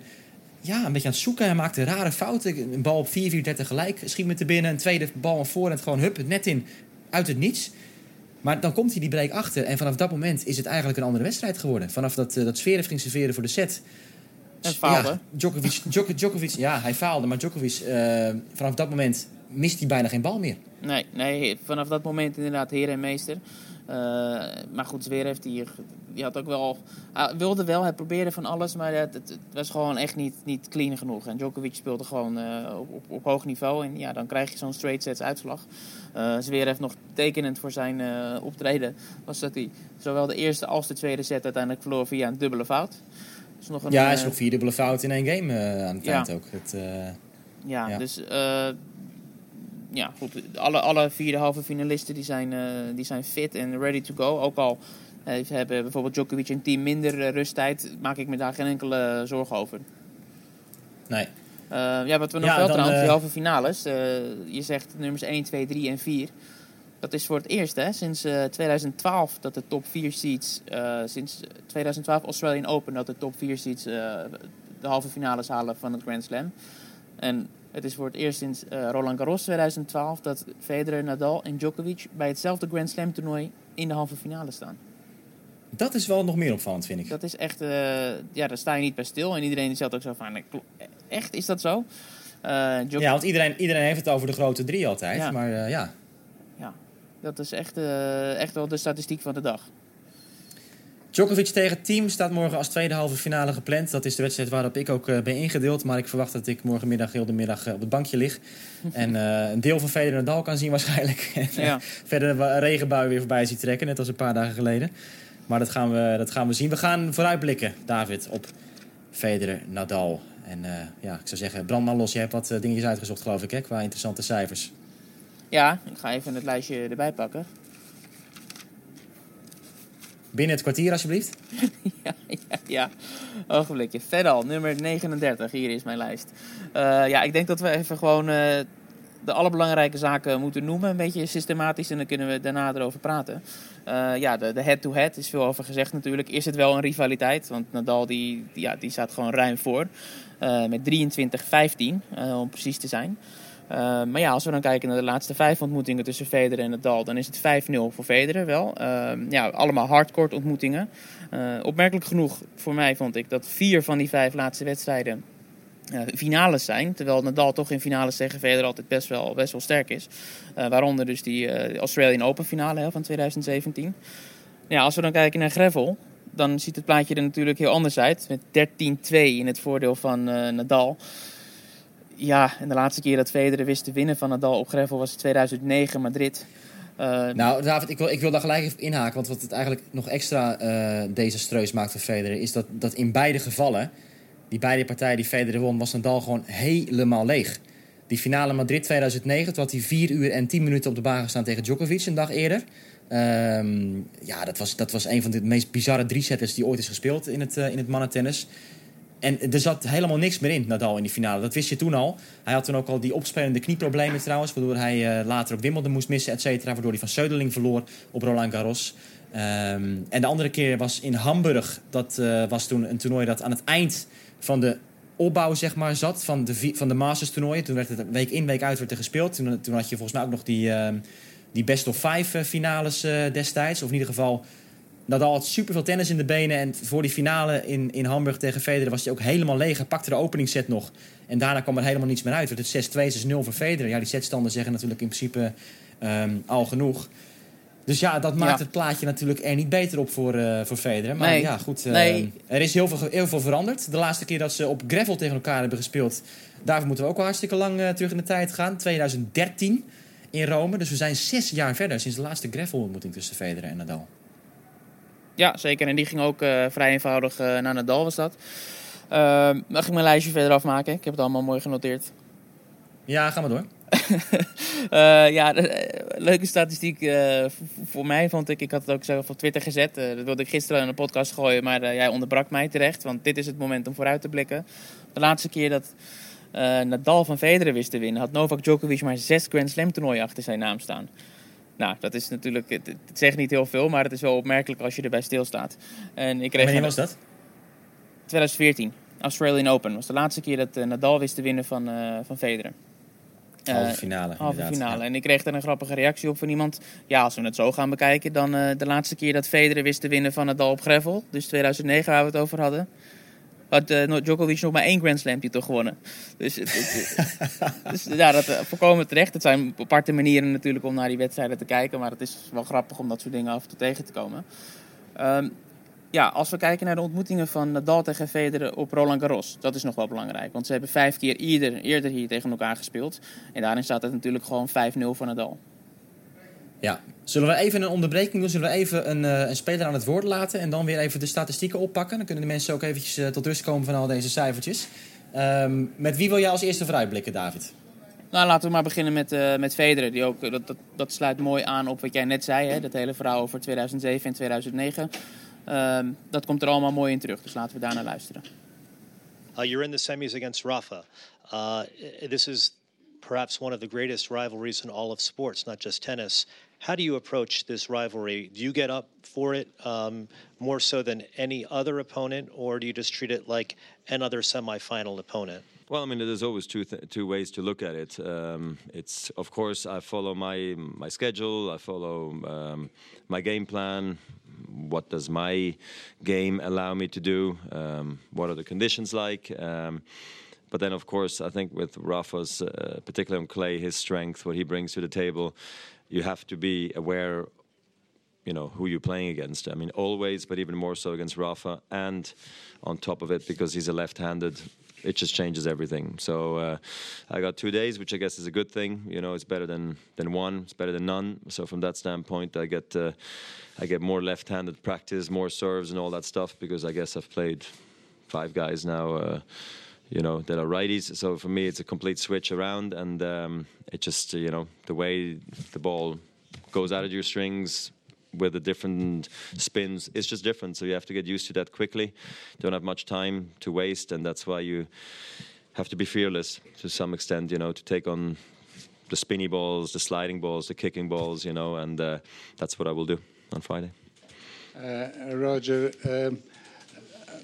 Ja, een beetje aan het zoeken. Hij maakte rare fouten. Een bal op 4-4, 30 gelijk. Schiet met de binnen. Een tweede bal aan voor. En gewoon hup, het net in. Uit het niets. Maar dan komt hij die break achter. En vanaf dat moment is het eigenlijk een andere wedstrijd geworden. Vanaf dat, uh, dat Zverev ging serveren voor de set... En faalde. Ja, Djokovic, Djokovic, Djokovic, ja, hij faalde. Maar Djokovic, uh, vanaf dat moment mist hij bijna geen bal meer. Nee, nee vanaf dat moment inderdaad heer en meester. Uh, maar goed, Zverev heeft die, die had ook wel... Hij wilde wel, hij probeerde van alles, maar het, was gewoon echt niet, niet clean genoeg. En Djokovic speelde gewoon uh, op, op, op, hoog niveau. En ja, dan krijg je zo'n straight sets uitslag. Uh, Zverev nog tekenend voor zijn optreden was dat hij zowel de eerste als de tweede set uiteindelijk verloor via een dubbele fout. Nog een, ja, hij is nog vier dubbele fout in één game aan het eind ja. ook. Het, ja, ja, dus ja, goed. Alle, alle vier halve finalisten die zijn, die zijn fit en ready to go. Ook al hebben bijvoorbeeld Djokovic en team minder rusttijd, maak ik me daar geen enkele zorgen over. Nee. ja, wat we nog Ja, wel dan, trouwens, die eh, halve finales. je zegt nummers 1, 2, 3 en 4. Dat is voor het eerst hè, sinds eh, 2012 dat de top 4 seeds, eh, sinds 2012 Australian Open, dat de top 4 seeds eh, de halve finales halen van het Grand Slam. En het is voor het eerst sinds eh, Roland Garros 2012 dat Federer, Nadal en Djokovic bij hetzelfde Grand Slam toernooi in de halve finale staan. Dat is wel nog meer opvallend, vind ik. Dat is echt, eh, ja, daar sta je niet bij stil. En iedereen zegt ook zo van, klo- echt, is dat zo? Eh, Ja, want iedereen, iedereen heeft het over de grote drie altijd. Ja. Maar eh, ja, ja, dat is echt, eh, echt wel de statistiek van de dag. Djokovic tegen Team staat morgen als tweede halve finale gepland. Dat is de wedstrijd waarop ik ook eh, ben ingedeeld. Maar ik verwacht dat ik morgenmiddag heel de middag eh, op het bankje lig. en eh, een deel van Federer Nadal kan zien waarschijnlijk. en Ja. verder een wa- regenbui weer voorbij ziet trekken. Net als een paar dagen geleden. Maar dat gaan we, dat gaan we zien. We gaan vooruitblikken, David, op Federer Nadal. En ja, ik zou zeggen, brand maar los. Je hebt wat dingetjes uitgezocht, geloof ik, hè, qua interessante cijfers. Ja, ik ga even het lijstje erbij pakken. Binnen het kwartier, alsjeblieft. ja, ja, ja. Ogenblikje. Fedal, nummer 39. Hier is mijn lijst. Eh, ja, ik denk dat we even gewoon eh, de allerbelangrijke zaken moeten noemen. Een beetje systematisch. En dan kunnen we daarna erover praten. Eh, ja, de head-to-head is veel over gezegd natuurlijk. Is het wel een rivaliteit? Want Nadal die, ja, die staat gewoon ruim voor. Met 23-15, eh, om precies te zijn. Uh, maar ja, als we dan kijken naar de laatste vijf ontmoetingen tussen Federer en Nadal, dan is het 5-0 voor Federer wel. Uh, ja, allemaal hardcourt ontmoetingen. Uh, opmerkelijk genoeg voor mij vond ik dat vier van die vijf laatste wedstrijden uh, finales zijn. Terwijl Nadal toch in finales tegen Federer altijd best wel, best wel sterk is. Waaronder dus die Australian Open finale hè, van 2017. Ja, als we dan kijken naar Gravel, dan ziet het plaatje er natuurlijk heel anders uit. Met 13-2 in het voordeel van Nadal. Ja, en de laatste keer dat Federer wist te winnen van Nadal op Gravel was 2009 Madrid. Uh, Nou, David, ik wil, ik wil daar gelijk even inhaken. Want wat het eigenlijk nog extra uh, desastreus maakt voor Federer... is dat, dat in beide gevallen, die beide partijen die Federer won... was Nadal gewoon helemaal leeg. Die finale Madrid 2009, toen had hij 4 uur en 10 minuten op de baan gestaan tegen Djokovic een dag eerder. Um, ja, dat was, dat was een van de meest bizarre drie-setters die ooit is gespeeld in het, uh, in het mannentennis. En er zat helemaal niks meer in, Nadal, in die finale. Dat wist je toen al. Hij had toen ook al die opspelende knieproblemen trouwens... waardoor hij uh, later ook Wimbledon moest missen, et cetera. Waardoor hij van Söderling verloor op Roland Garros. Um, en de andere keer was in Hamburg. Dat uh, was toen een toernooi dat aan het eind van de opbouw zeg maar, zat van de, van de Masters toernooien. Toen werd het week in, week uit werd er gespeeld. Toen, had je volgens mij ook nog die, uh, die best of five finales uh, destijds. Of in ieder geval Nadal had superveel tennis in de benen. En voor die finale in, in Hamburg tegen Federer was hij ook helemaal leeg. Hij pakte de openingsset nog. En daarna kwam er helemaal niets meer uit. Werd het 6-2, 6-0 voor Federer. Ja, die setstanden zeggen natuurlijk in principe um, al genoeg. Dus ja, dat maakt ja. het plaatje natuurlijk er niet beter op voor, uh, voor Federer. Maar nee. ja, goed. Uh, nee. Er is heel veel, heel veel veranderd. De laatste keer dat ze op gravel tegen elkaar hebben gespeeld... daarvoor moeten we ook al hartstikke lang uh, terug in de tijd gaan. 2013 in Rome. Dus we zijn zes jaar verder sinds de laatste gravel-ontmoeting tussen Federer en Nadal. Ja, zeker. En die ging ook uh, vrij eenvoudig uh, naar Nadal, was dat. Uh, mag ik mijn lijstje verder afmaken? Ik heb het allemaal mooi genoteerd. Ja, ga maar door. uh, ja, leuke statistiek voor mij vond ik. Ik had het ook zelf op Twitter gezet. dat wilde ik gisteren in een podcast gooien, maar jij onderbrak mij terecht. Want dit is het moment om vooruit te blikken. De laatste keer dat Nadal van Federer wist te winnen... had Novak Djokovic maar zes Grand Slam toernooien achter zijn naam staan. Nou, dat is natuurlijk, het, het, zegt niet heel veel, maar het is wel opmerkelijk als je erbij stilstaat. En ik kreeg Wanneer was dat? 2014, Australian Open. was de laatste keer dat uh, Nadal wist te winnen van, uh, van Federer. Halve finale. Uh, halve finale. Ja. En ik kreeg daar een grappige reactie op van iemand. Ja, als we het zo gaan bekijken, dan de laatste keer dat Federer wist te winnen van Nadal op gravel. Dus 2009 waar we het over hadden had uh, Djokovic nog maar één Grand Slam titel gewonnen. Dus, het, dus ja, dat uh, voorkomen terecht. Het zijn aparte manieren natuurlijk om naar die wedstrijden te kijken. Maar het is wel grappig om dat soort dingen af en toe tegen te komen. Um, ja, als we kijken naar de ontmoetingen van Nadal tegen Federer op Roland Garros. Dat is nog wel belangrijk. Want ze hebben vijf keer eerder, eerder hier tegen elkaar gespeeld. En daarin staat het natuurlijk gewoon 5-0 voor Nadal. Ja, zullen we even een onderbreking doen? Zullen we even een, uh, een, speler aan het woord laten en dan weer even de statistieken oppakken? Dan kunnen de mensen ook eventjes uh, tot rust komen van al deze cijfertjes. Um, met wie wil jij als eerste vooruitblikken, David? Nou, laten we maar beginnen met, uh, met Federer. Die ook, dat, dat, dat, sluit mooi aan op wat jij net zei, hè? dat hele verhaal over 2007 en 2009. Um, dat komt er allemaal mooi in terug, dus laten we daarnaar luisteren. Uh, you're in the semis against Rafa. Uh, this is perhaps one of the greatest rivalries in all of sports, not just tennis. How do you approach this rivalry? Do you get up for it um, more so than any other opponent, or do you just treat it like another semifinal opponent? Well, I mean, there's always two th- two ways to look at it. Um, it's of course I follow my my schedule, I follow um, my game plan. What does my game allow me to do? Um, what are the conditions like? Um, but then, of course, I think with Rafa's, uh, particularly on clay, his strength, what he brings to the table, you have to be aware, you know, who you're playing against. I mean, always, but even more so against Rafa, and on top of it, because he's a left-handed. It just changes everything. So uh, I got two days, which I guess is a good thing. You know, it's better than than one. It's better than none. So from that standpoint, I get uh, I get more left-handed practice, more serves, and all that stuff because I guess I've played five guys now. Uh, you know that are righties. So for me, it's a complete switch around, and um, it just you know the way the ball goes out of your strings with the different spins it's just different. So you have to get used to that quickly. Don't have much time to waste and that's why you have to be fearless to some extent you know to take on the spinny balls the sliding balls the kicking balls you know and uh, that's what i will do on friday. Uh, roger um,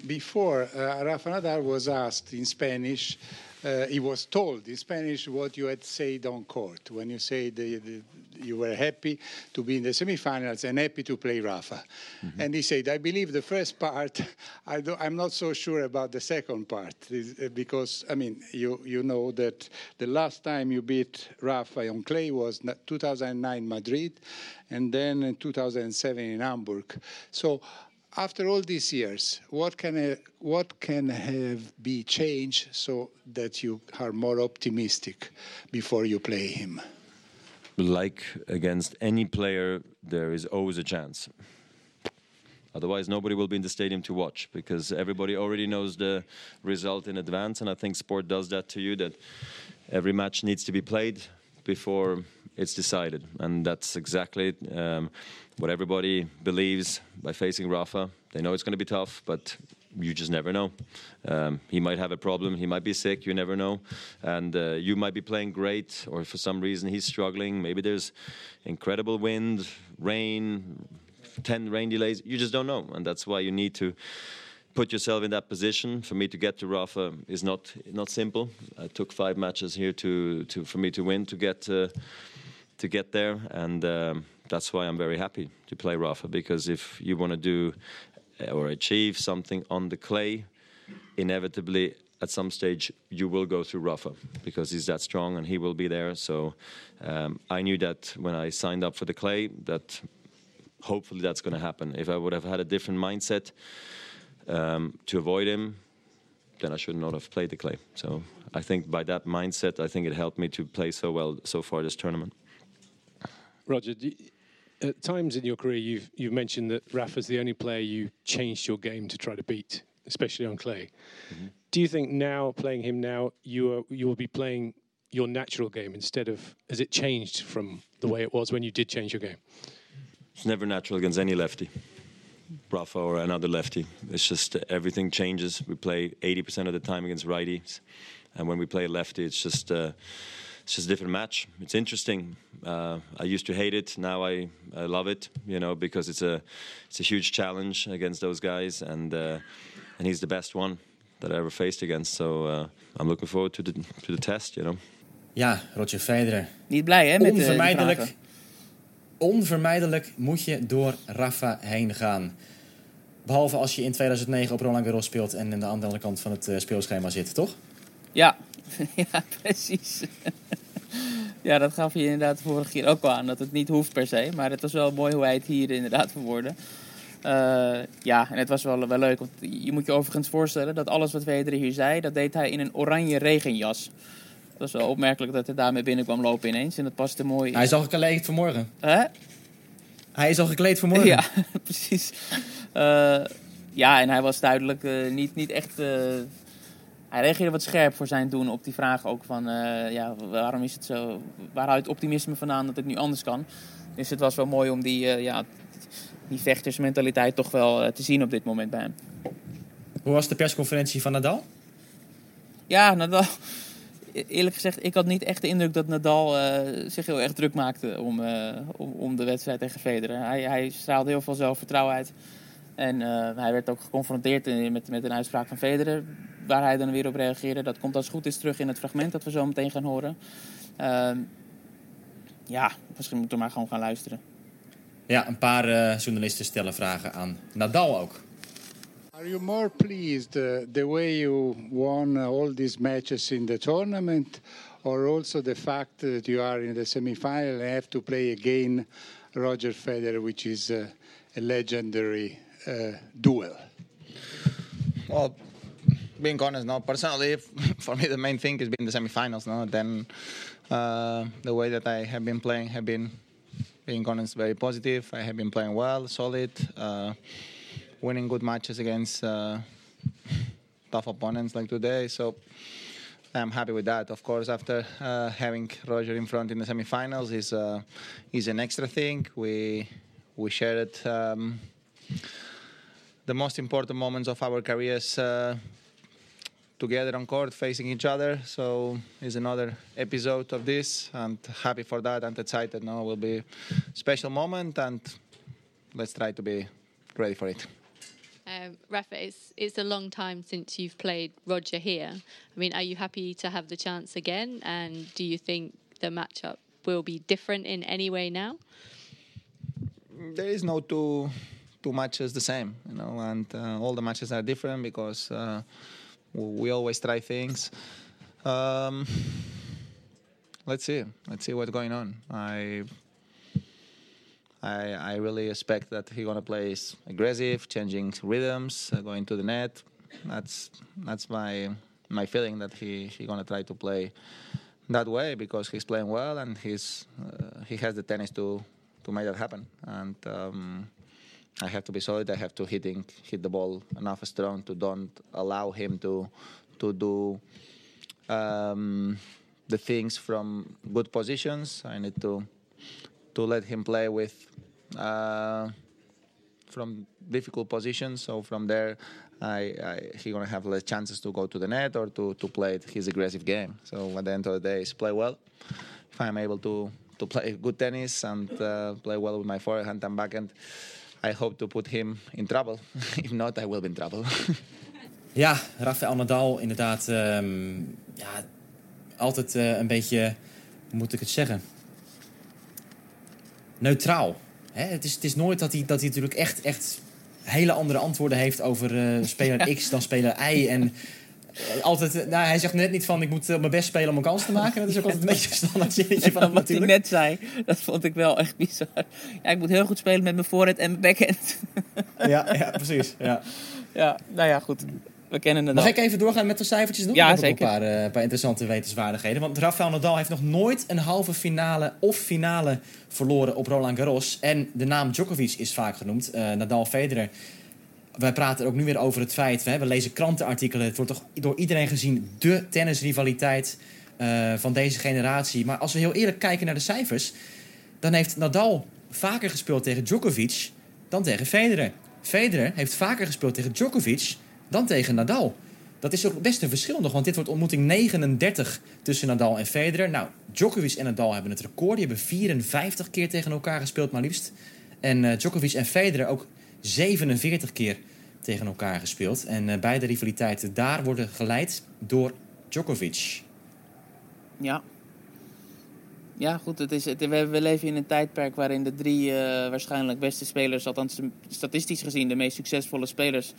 before uh, Rafa Nadal was asked in Spanish, uh, he was told in Spanish what you had said on court when you said the, the, you were happy to be in the semifinals and happy to play Rafa. Mm-hmm. And he said, I believe the first part, I am not so sure about the second part uh, because, I mean, you, you know that the last time you beat Rafa on clay was 2009 Madrid and then in 2007 in Hamburg. So after all these years, what can uh, what can have be changed so that you are more optimistic before you play him? Like against any player, there is always a chance. Otherwise, nobody will be in the stadium to watch because everybody already knows the result in advance. And I think sport does that to you that every match needs to be played before it's decided. And that's exactly um, what everybody believes by facing Rafa. They know it's going to be tough, but you just never know. Um, he might have a problem. He might be sick. You never know, and uh, you might be playing great, or for some reason he's struggling. Maybe there's incredible wind, rain, ten rain delays. You just don't know, and that's why you need to put yourself in that position. For me to get to Rafa is not not simple. I took five matches here to, to for me to win to get uh, to get there, and um, that's why I'm very happy to play Rafa because if you want to do or achieve something on the clay, inevitably at some stage you will go through Rafa because he's that strong and he will be there. So um, I knew that when I signed up for the clay that hopefully that's going to happen. If I would have had a different mindset um, to avoid him, then I should not have played the clay. So I think by that mindset, I think it helped me to play so well so far this tournament. Roger, at times in your career, you've you've mentioned that Rafa's the only player you changed your game to try to beat, especially on clay. Mm-hmm. Do you think now, playing him now, you are you will be playing your natural game instead of has it changed from the way it was when you did change your game? It's never natural against any lefty. Rafa or another lefty. It's just everything changes. We play 80% of the time against righties, and when we play lefty, it's just uh, it's just a different match. It's interesting. Uh, I used to hate it. Now I, I love it. You know, because it's a it's a huge challenge against those guys, and uh, and he's the best one that I ever faced against. So uh, I'm looking forward to the to the test. You know. Ja, Roger Federer. Niet blij hè met onvermijdelijk, de onvermijdelijk moet je door Rafa heen gaan. Behalve als je in 2009 op Roland Garros speelt en aan de andere kant van het speelschema zit, toch? Ja, ja precies. ja, dat gaf je inderdaad de vorige keer ook al aan. Dat het niet hoeft per se. Maar het was wel mooi hoe hij het hier inderdaad verwoordde. Uh, ja, en het was wel, wel leuk. Want je moet je overigens voorstellen dat alles wat Federer hier zei... dat deed hij in een oranje regenjas. Het was wel opmerkelijk dat hij daarmee binnenkwam lopen ineens. En dat paste mooi. Hij is al gekleed vanmorgen. Hè? Hij is al gekleed vanmorgen. Ja, precies. Uh, ja, en hij was duidelijk uh, niet, niet echt hij reageerde wat scherp voor zijn doen op die vraag ook van uh, ja, waarom is het zo, waaruit optimisme vandaan dat het nu anders kan. Dus het was wel mooi om die, uh, ja, die vechtersmentaliteit toch wel uh, te zien op dit moment bij hem. Hoe was de persconferentie van Nadal? Ja, Nadal. E-, eerlijk gezegd, ik had niet echt de indruk dat Nadal zich heel erg druk maakte om, om, om, de wedstrijd tegen Federer. Hij, hij straalde heel veel zelfvertrouwen uit. En hij werd ook geconfronteerd met, met een uitspraak van Federer waar hij dan weer op reageerde. Dat komt als het goed is terug in het fragment dat we zo meteen gaan horen. Uh, ja, misschien moeten we maar gewoon gaan luisteren. Ja, een paar uh, journalisten stellen vragen aan Nadal ook. Are you more pleased uh, the way you won all these matches in the tournament, or also the fact that you are in the semifinal and have to play again Roger Federer, which is uh, a legendary duel? Well, being honest, no. Personally, for me, the main thing is being the semifinals. No, then uh, the way that I have been playing have been, being honest, very positive. I have been playing well, solid, uh, winning good matches against uh, tough opponents like today. So I'm happy with that. Of course, after uh, having Roger in front in the semifinals is uh, is an extra thing. We we shared. It um, the most important moments of our careers uh, together on court facing each other. So it's another episode of this, and happy for that and excited. Now will be a special moment, and let's try to be ready for it. Um, Rafa, it's, it's a long time since you've played Roger here. I mean, are you happy to have the chance again? And do you think the matchup will be different in any way now? There is no two two matches the same, you know, and uh, all the matches are different because. Uh, we always try things. Um, let's see. Let's see what's going on. I I, I really expect that he's gonna play aggressive, changing rhythms, uh, going to the net. That's that's my my feeling that he he gonna try to play that way because he's playing well and he's uh, he has the tennis to to make that happen. And um, I have to be solid. I have to hitting hit the ball enough strong to don't allow him to to do um, the things from good positions. I need to to let him play with uh, from difficult positions. So from there, I, I he gonna have less chances to go to the net or to to play his aggressive game. So at the end of the day, is play well. If I'm able to to play good tennis and uh, play well with my forehand and backhand, I hope to put him in trouble. if not, I will be in trouble. Ja, Rafael Nadal inderdaad. ehm, ja, altijd eh, een beetje, hoe moet ik het zeggen? Neutraal. Hè? Het, is, het is nooit dat hij, dat hij natuurlijk echt, echt hele andere antwoorden heeft over eh, speler X dan speler Y. En altijd, eh, nou, hij zegt net niet van ik moet eh, mijn best spelen om een kans te maken. Dat is ook altijd een beetje een standaard zinnetje van hem wat hij net zei, dat vond ik wel echt bizar. Ja, ik moet heel goed spelen met mijn voorhand en mijn backhand. Ja, ja precies. Ja. Ja, nou ja, goed. We kennen het Mag al. ik even doorgaan met de cijfertjes nog? Ja, Ik heb ook zeker. Een paar, eh, paar interessante wetenswaardigheden. Want Rafael Nadal heeft nog nooit een halve finale of finale verloren op Roland Garros. En de naam Djokovic is vaak genoemd. Eh, Nadal, Federer. Wij praten ook nu weer over het feit, we, lezen krantenartikelen. Het wordt toch door iedereen gezien de tennisrivaliteit eh, van deze generatie. Maar als we heel eerlijk kijken naar de cijfers... dan heeft Nadal vaker gespeeld tegen Djokovic dan tegen Federer. Federer heeft vaker gespeeld tegen Djokovic dan tegen Nadal. Dat is ook best een verschil nog, want dit wordt ontmoeting 39 tussen Nadal en Federer. Nou, Djokovic en Nadal hebben het record. Die hebben 54 keer tegen elkaar gespeeld, maar liefst. En eh, Djokovic en Federer ook 47 keer tegen elkaar gespeeld. En eh, beide rivaliteiten daar worden geleid door Djokovic. Ja. Ja, goed. Het is, het, we, leven in een tijdperk waarin de drie eh, waarschijnlijk beste spelers, althans statistisch gezien de meest succesvolle spelers,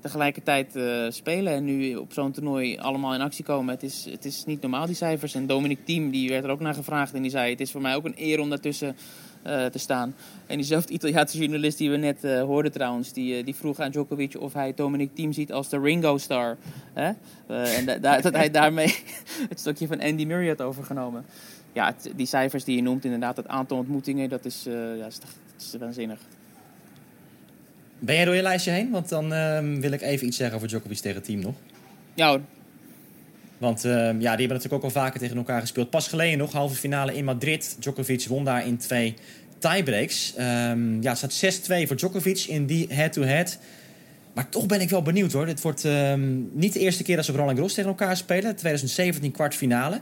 tegelijkertijd eh, spelen. En nu op zo'n toernooi allemaal in actie komen. Het is, het is niet normaal, die cijfers. En Dominic Thiem, die werd er ook naar gevraagd. En die zei, het is voor mij ook een eer om daartussen te staan. En diezelfde Italiaanse journalist die we net eh, hoorden trouwens, die, eh, die vroeg aan Djokovic of hij Dominic Thiem ziet als de Ringo Star. Hè? Eh, en da- da- dat hij daarmee het stokje van Andy Murray had overgenomen. Ja, het- die cijfers die je noemt, inderdaad, het aantal ontmoetingen, dat is, eh, ja, is, toch- dat is waanzinnig. Ben jij door je lijstje heen? Want dan ehm, wil ik even iets zeggen over Djokovic tegen team nog. Ja hoor. Want ehm, ja, die hebben natuurlijk ook al vaker tegen elkaar gespeeld. Pas geleden nog, halve finale in Madrid. Djokovic won daar in twee tiebreaks. Ehm ja, het staat 6-2 voor Djokovic in die head-to-head. Maar toch ben ik wel benieuwd hoor. Dit wordt ehm, niet de eerste keer dat ze Roland Garros tegen elkaar spelen. 2017 kwartfinale.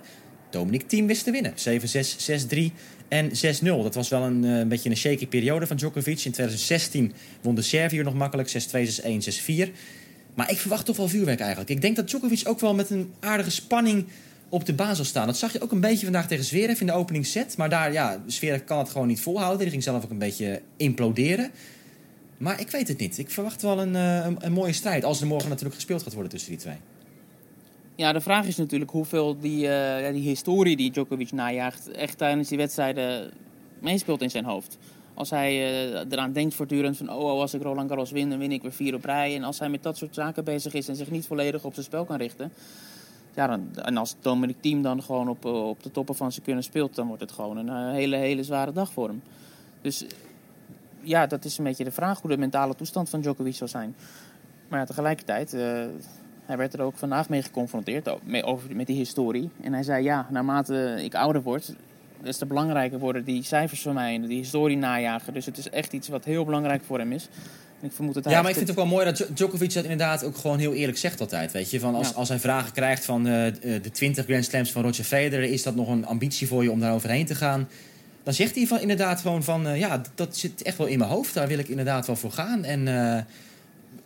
Dominic Thiem wist te winnen. 7-6, 6-3 en 6-0. Dat was wel een, eh, een beetje een shaky periode van Djokovic. In 2016 won de Serviër nog makkelijk. 6-2, 6-1, 6-4. Maar ik verwacht toch wel vuurwerk eigenlijk. Ik denk dat Djokovic ook wel met een aardige spanning op de baan zal staan. Dat zag je ook een beetje vandaag tegen Zverev in de openingsset. Maar daar, ja, Zverev kan het gewoon niet volhouden. Die ging zelf ook een beetje imploderen. Maar ik weet het niet. Ik verwacht wel een, eh, een, mooie strijd. Als er morgen natuurlijk gespeeld gaat worden tussen die twee. Ja, de vraag is natuurlijk hoeveel die, eh, die historie die Djokovic najaagt echt tijdens die wedstrijden meespeelt in zijn hoofd. Als hij eh, eraan denkt voortdurend van, oh, als ik Roland Garros win, dan win ik weer vier op rij. En als hij met dat soort zaken bezig is en zich niet volledig op zijn spel kan richten. Ja, dan, en als Dominic Thiem dan gewoon op, eh, op de toppen van zijn kunnen speelt, dan wordt het gewoon een eh, hele, hele zware dag voor hem. Dus ja, dat is een beetje de vraag hoe de mentale toestand van Djokovic zal zijn. Maar ja, tegelijkertijd, hij werd er ook vandaag mee geconfronteerd over, met die historie. En hij zei, ja, naarmate ik ouder word, des te belangrijker worden die cijfers voor mij en die historie najagen. Dus het is echt iets wat heel belangrijk voor hem is. En ik vermoed dat hij Ja, maar ik vind het ook wel mooi dat Djo- Djokovic dat inderdaad ook gewoon heel eerlijk zegt altijd. Weet je? Van als, Ja. als hij vragen krijgt van eh, eh, de 20 Grand Slams van Roger Federer... is dat nog een ambitie voor je om daar overheen te gaan? Dan zegt hij van, inderdaad gewoon van... eh, ja, dat zit echt wel in mijn hoofd. Daar wil ik inderdaad wel voor gaan. En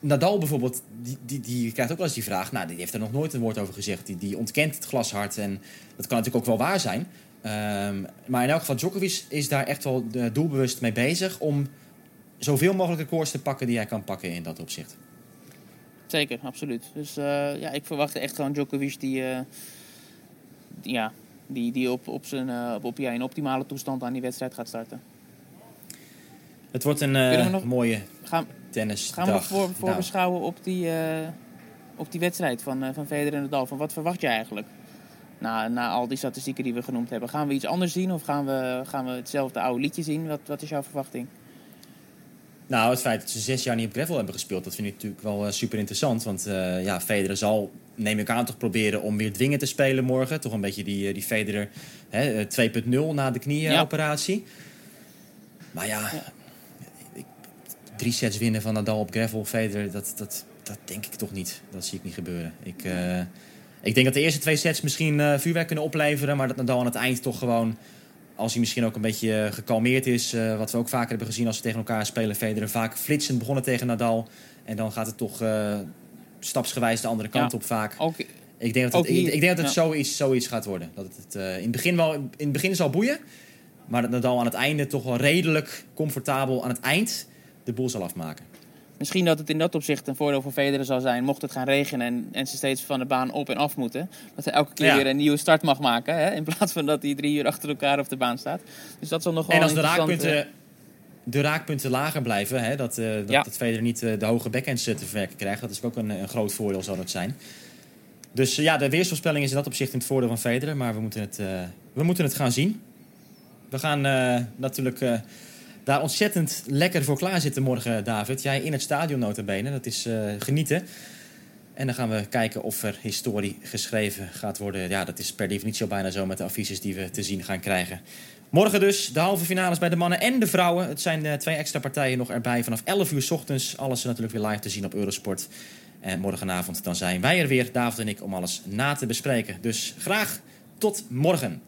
Nadal bijvoorbeeld, die, die, die krijgt ook wel eens die vraag... Nou, die heeft er nog nooit een woord over gezegd. Die, die ontkent het glashard. En dat kan natuurlijk ook wel waar zijn. Ehm, maar in elk geval, Djokovic is daar echt wel eh, doelbewust mee bezig... om zoveel mogelijk records te pakken die hij kan pakken in dat opzicht. Zeker, absoluut. Dus eh, ja, ik verwacht echt gewoon Djokovic die, eh, die- ja, die, die op, op, zijn, op, op ja, in optimale toestand aan die wedstrijd gaat starten. Het wordt een nog- mooie Gaan, tennis. gaan we nog voor, voorbeschouwen op, die, eh, op die wedstrijd van, eh, van Federer en Nadal? Van wat verwacht je eigenlijk? Na, na al die statistieken die we genoemd hebben. Gaan we iets anders zien of gaan we, gaan we hetzelfde oude liedje zien? Wat, wat is jouw verwachting? Nou, het feit dat ze zes jaar niet op gravel hebben gespeeld, dat vind ik natuurlijk wel super interessant. Want eh, ja, Federer zal, neem ik aan, toch proberen om weer dwingen te spelen morgen. Toch een beetje die, eh, die Federer hè, eh, 2.0 na de knieoperatie. Maar ja, drie sets winnen van Nadal op gravel, Federer, dat, dat, dat denk ik toch niet. Dat zie ik niet gebeuren. Ik, uh, ik denk dat de eerste twee sets misschien uh, vuurwerk kunnen opleveren, maar dat Nadal aan het eind toch gewoon, als hij misschien ook een beetje gekalmeerd is, uh, wat we ook vaker hebben gezien als ze tegen elkaar spelen, Federer vaak flitsend begonnen tegen Nadal. En dan gaat het toch stapsgewijs de andere kant ja. op vaak. Ook, ik denk dat het, ik, ik denk dat het ja. zoiets, zoiets gaat worden. Dat het, in, het begin wel, in het begin is al boeien, maar dat Nadal aan het einde toch wel redelijk comfortabel aan het eind de boel zal afmaken. Misschien dat het in dat opzicht een voordeel voor Federer zal zijn, mocht het gaan regenen en, en ze steeds van de baan op en af moeten. Dat hij elke keer Ja. weer een nieuwe start mag maken, hè, in plaats van dat hij drie uur achter elkaar op de baan staat. Dus dat zal nog wel En als de raakpunten, eh, de raakpunten lager blijven, hè, dat, eh dat, Ja. dat Federer niet eh, de hoge backhands eh, te verwerken krijgt, dat is ook een, een groot voordeel zal dat zijn. Dus ja, de weersvoorspelling is in dat opzicht in het voordeel van Federer, maar we moeten het, we moeten het gaan zien. We gaan natuurlijk daar ontzettend lekker voor klaarzitten morgen, David. Jij in het stadion notabene, dat is eh, genieten. En dan gaan we kijken of er historie geschreven gaat worden. Ja, dat is per definitie al bijna zo met de affiches die we te zien gaan krijgen. Morgen dus de halve finales bij de mannen en de vrouwen. Het zijn eh, twee extra partijen nog erbij vanaf 11 uur 's ochtends. Alles natuurlijk weer live te zien op Eurosport. En morgenavond dan zijn wij er weer, David en ik, om alles na te bespreken. Dus graag tot morgen.